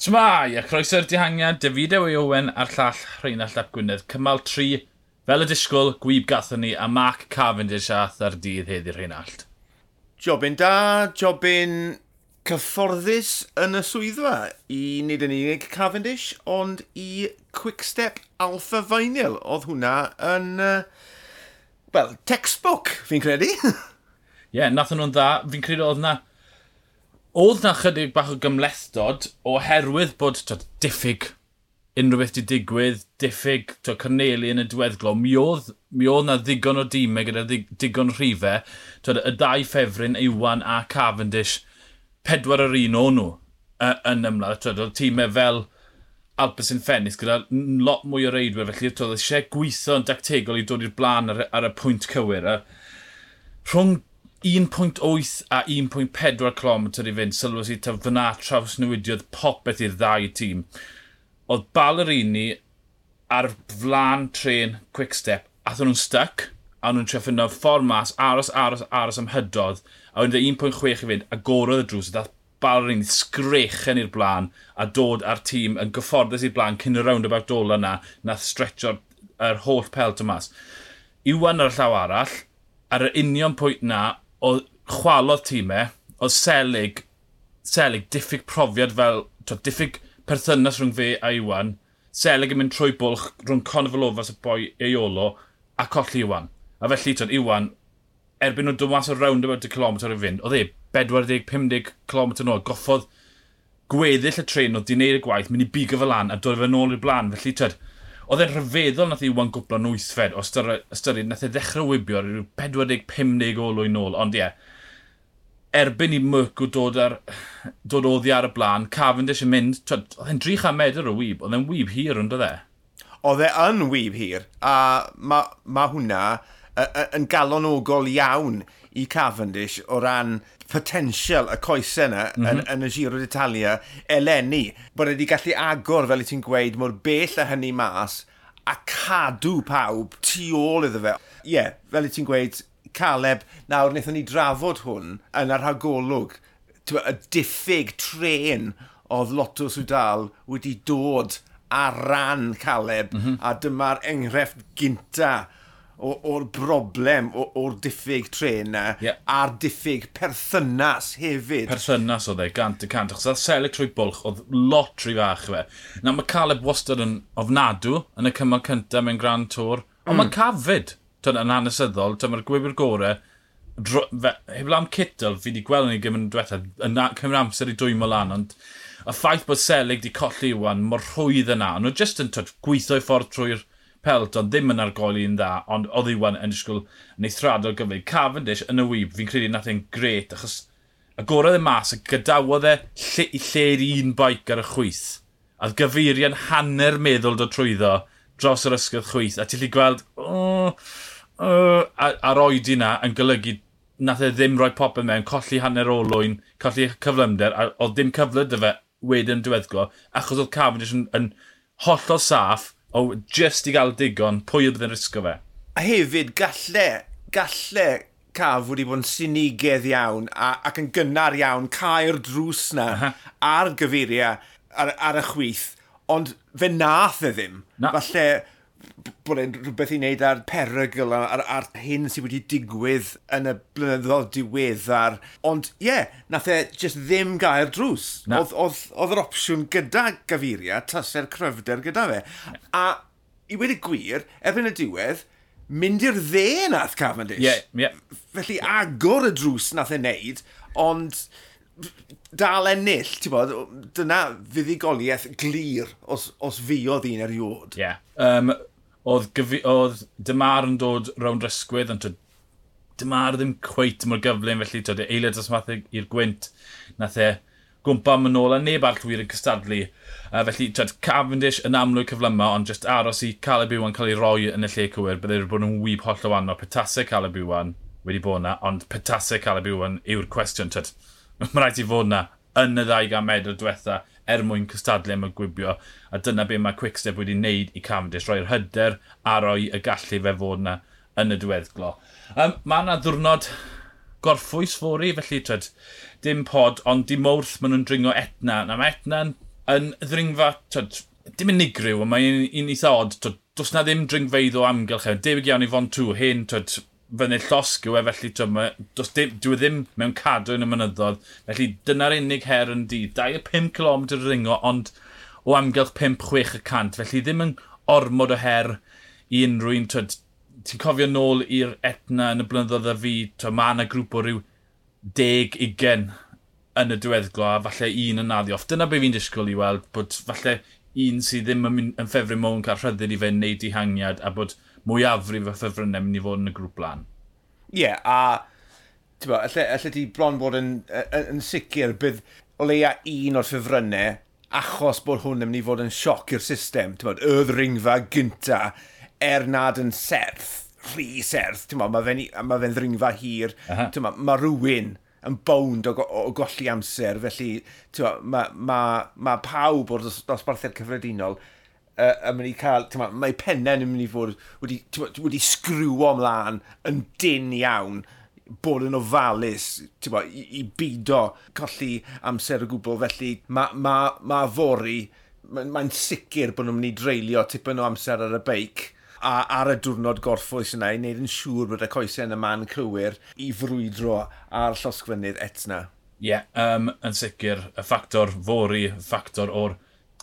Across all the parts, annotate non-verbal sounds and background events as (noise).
Shmai, a croeso'r dihangiad, David Ewy Owen a'r llall Rheinald Ap Gwynedd. Cymal 3, fel y disgwyl, gwyb gathon ni, a Mark Cavendish ath ar dydd heddi'r Rheinald. Jobyn da, jobyn cyfforddus yn y swyddfa i nid yn unig Cavendish, ond i Quickstep Alpha Vinyl. Oedd hwnna yn, uh, well, textbook, fi'n credu. (laughs) Ie, yeah, nath nhw'n dda. Fi'n credu oedd na Oedd na chydig bach o gymlethdod oherwydd bod twyd, diffyg unrhyw beth di digwydd, diffyg to Corneli yn y diweddglo, mi oedd, mi oedd na ddigon o dîmau e gyda digon rhifau, twyd, y dau ffefryn, Iwan a Cavendish, pedwar yr un o'n nhw uh, yn ymlaen, Twyd, oedd tîmau fel Alpes yn Ffenis gyda lot mwy o reidwyr, felly oedd eisiau gweithio yn dactegol i dod i'r blaen ar, ar y pwynt cywir. A rhwng 1.8 a 1.4 clom i fynd, sylwys i ta fyna traws newidiodd popeth i'r ddau tîm. Oedd Ballerini ar flan tren quick step, athyn nhw'n stuck, a nhw'n trio ffindio ffordd mas, aros, aros, aros am hydodd, a wedyn 1.6 i fynd, a gorodd y drws, a dath Ballerini sgrechen i'r blaen, a dod ar tîm yn gyfforddus i'r blaen cyn y rownd about ola na, nath stretcho'r er holl pelt y mas. Iwan ar y llaw arall, ar yr union pwynt na, o chwalodd tîmau, e, o Selig, Selig diffyg profiad fel, to, diffyg perthynas rhwng fe a Iwan, Selig yn mynd trwy bwlch rhwng Conofel Ofas y boi Eolo a colli Iwan. A felly, to, Iwan, erbyn nhw'n dod mas o round y kilometr i fynd, oedd e 40-50 km yn ôl, goffodd gweddill y tren oedd di wneud y gwaith, mynd i bigo fel lan a dod fe nôl i'r blaen. Felly, tyd, Oedd e'n rhyfeddol nath i wan gwblo'n wythfed o ystyried nath e ddechrau wybio ar yw 40-50 olwyn nôl. Ond ie, yeah, erbyn i Myrcw dod, ar, dod oddi ar y blaen, Cavendish yn mynd, oedd e'n 300 medr o wyb, oedd e'n wyb hir ond oedd e? Oedd e yn wyb hir, a mae ma hwnna yn galonogol iawn i Cavendish o ran potensial y coesau yna mm -hmm. yn, mhm. yn y Giro d'Italia eleni. Bod wedi gallu agor, fel i ti'n gweud, mor bell a hynny mas a cadw pawb tu ôl iddo fe. Ie, yeah, fel i ti'n gweud, Caleb, nawr wnaethon ni drafod hwn yn yr hagolwg, Y diffyg tren oedd Lotto Sudal wedi dod ar ran Caleb, mm -hmm. a dyma'r enghraifft gynta o'r broblem, o'r diffyg tren na, yeah. a'r diffyg perthynas hefyd. Perthynas oedd e, gant y cant, achos oedd selig trwy bwlch, oedd lot rhy fach fe. Na mae Caleb wastad yn ofnadw yn y cymal cyntaf mewn Grand Tour, ond mm. mae cafyd yn hanesyddol, mae'r gwybr gorau, dro, fe, heb lam cytl, fi wedi gweld ni ei gymryd diwetha, yn cymryd amser i dwymo lan, ond y ffaith bod Selig wedi colli iwan, mor rhwydd yna, ond nhw jyst yn gweithio i ffordd trwy'r Pelton ddim yn argoli'n dda, ond oedd Iwan yn disgwyl yn ei thradol gyfeig. Cavendish yn y wyb, fi'n credu nath e'n gret, achos agorodd e mas a gadawodd e lle, i lle'r un baic ar y chwyth. A gyfeirian hanner meddwl dod trwyddo dros yr ysgydd chwyth, a ti'n lli gweld, oh, oh, a, a'r oedi na yn golygu nath e ddim rhoi popeth mewn, colli hanner olwyn, colli cyflymder, a oedd dim cyfle dy fe wedyn diweddglo, achos oedd Cavendish yn, yn hollol saff, o just i gael digon, pwy y byddai'n risgo fe? A hefyd, galle, galle caf wedi bod yn sinigedd iawn a, ac yn gynnar iawn cael drws na uh -huh. ar gyfeiriau ar, ar y chwith, ond fe nath e ddim. Na. Falle bod e'n rhywbeth i wneud ar perygl a'r, a'r hyn sydd wedi digwydd yn y blynyddoedd diweddar. Ond ie, yeah, nath e just ddim gael drws. Oedd oedd, oedd yr opsiwn gyda Gaviria, taser cryfder gyda fe. A i wedi gwir, erbyn y diwedd, mynd i'r dde nath Cavendish. Yeah, yeah. Felly agor y drws nath e wneud, ond dal ennill, ti'n bod, dyna fuddigoliaeth glir os, os fi oedd un eriod. Ie. Yeah. Um, oedd, gyfi, oedd Dymar yn dod rownd rysgwydd, ond Dymar ddim cweit mor gyflym, felly tyd, e- eiliad os math i'r gwynt, nath e gwmpa am yn ôl, a neb all wir yn cystadlu. Uh, felly, tyd, Cavendish yn amlwg cyflyma, ond jyst aros i Caleb Iwan cael ei roi yn y lle cywir, byddai e wedi bod yn wyb holl o wannol. Petasau Caleb Iwan wedi bod yna, ond petasau Caleb Iwan yw'r cwestiwn, tyd. (laughs) Mae rhaid i fod yna yn y ddau gan medr diwetha er mwyn cystadlu am y gwibio, a dyna be mae Quickstep wedi wneud i Cavendish, roi'r hyder a roi y gallu fe fod yna yn y diweddglo. Um, mae yna ddwrnod gorffwys fori, felly tred, dim pod, ond dim wrth maen nhw'n dringo etna. Na mae etna'n yn ddringfa, tred, dim unigryw, ond mae'n un, eitha od, tred, does na ddim dringfeidd o amgylch hefyd. Debyg iawn i Fon tŵ, hyn, tred, fyny llosg yw e, felly dim, dwi e ddim mewn cadw yn y mynyddodd. Felly dyna'r unig her yn di. 25 km ringo, ond o amgylch 5-6 y cant. Felly ddim yn ormod o her i unrhyw un. Ti'n cofio nôl i'r etna yn y blynyddoedd a fi, twyd, mae yna grŵp o ryw 10-20 yn y diweddglo a falle un yn addio. off. Dyna be fi'n disgwyl i weld, bod falle un sydd ddim yn, yn ffefru mewn cael rhyddid i fe wneud dihangiad a bod mwyafrif o ffefrynnau mynd i fod yn y grŵp blan. Ie, yeah, a bo, allai, allai ti bron bod yn, yn, yn sicr bydd o leia un o'r ffefrynnau achos bod hwn yn mynd i fod yn sioc i'r system. Bod, y ddringfa gynta er nad yn serth, rhi serth. Mae fe'n ma fe ddringfa hir. Mae ma rhywun yn bownd o, o, o golli amser, felly mae ma, ma pawb o'r dosbarthiad cyffredinol uh, yn mynd i cael, ma, mae pennau yn mynd i fod wedi, ma, wedi sgrwio ymlaen yn dyn iawn bod yn ofalus ma, i, i bido colli amser o gwbl, felly mae ma, ma fori, mae'n ma sicr bod nhw'n mynd i dreulio tipyn o amser ar y beic, a ar y diwrnod gorffwys yna i wneud yn siŵr bod y coesau yn y man cywir i frwydro ar llosgfynydd etna. Ie, yeah, um, yn sicr, y ffactor fori, y ffactor o'r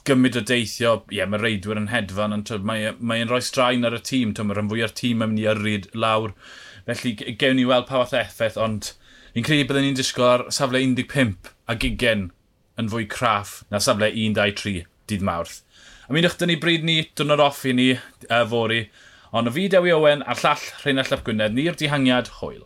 gymryd o deithio, ie, yeah, mae reidwyr yn hedfan, ond mae'n mae e, rhoi straen ar y tîm, mae'r rhan fwy o'r tîm yn mynd i yrryd lawr. Felly, gewn ni weld pa fath effaith, ond fi'n credu byddwn ni'n disgwyl ar safle 15 a 20 yn fwy craff na safle 1, 2, 3 dydd mawrth. Y mi ddechrau ni bryd ni, dwrnod off i ni, er uh, fori. Ond o fi Dewi Owen a'r llall Rheinald Llap Gwynedd, ni'r dihangiad hwyl.